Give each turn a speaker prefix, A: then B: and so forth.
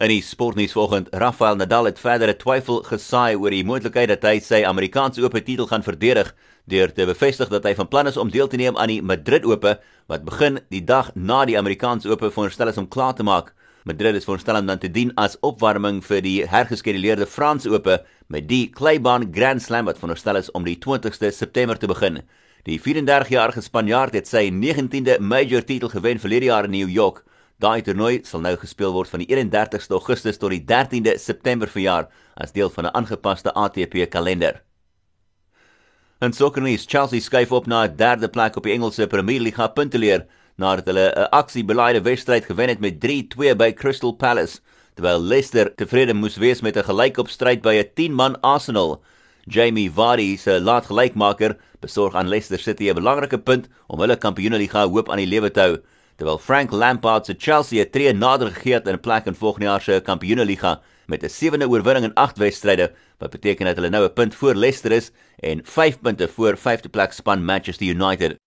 A: In die sportnuus vanoggend, Rafael Nadal het verdere twyfel gesaai oor die moontlikheid dat hy sy Amerikaanse Ope titel gaan verdedig deur te bevestig dat hy van plan is om deel te neem aan die Madrid Ope wat begin die dag na die Amerikaanse Ope veronderstel is om klaar te maak. Madrid is veronderstel om dan te dien as opwarming vir die hergeskeduleerde Franse Ope met die Claybaan Grand Slam wat veronderstel is om die 20ste September te begin. Die 34-jarige Spanjaard het sy 19de major titel gewen verlede jaar in New York. Daai toernooi sal nou gespeel word van die 31ste Augustus tot die 13de September verjaar as deel van 'n aangepaste ATP kalender. En sokkernuus, Chelsea skuif op na 'n derde plek op die Engelse Premier League punteleer nadat hulle 'n aksiebeleide wedstryd gewen het met 3-2 by Crystal Palace, terwyl Leicester tevrede moes wees met 'n gelykopstryd by 'n 10-man Arsenal. Jamie Vardy se laat gelykmaker besorg aan Leicester City 'n belangrike punt om hulle Kampioenligga hoop aan die lewe te hou terwyl Frank Lampard se Chelsea 'n tree nader gegee het in 'n plek in volgende jaar se Kampioenligga met 'n sewende oorwinning in 8 wedstryde wat beteken dat hulle nou 'n punt voor Leicester is en 5 punte voor vyfde plek span Manchester United.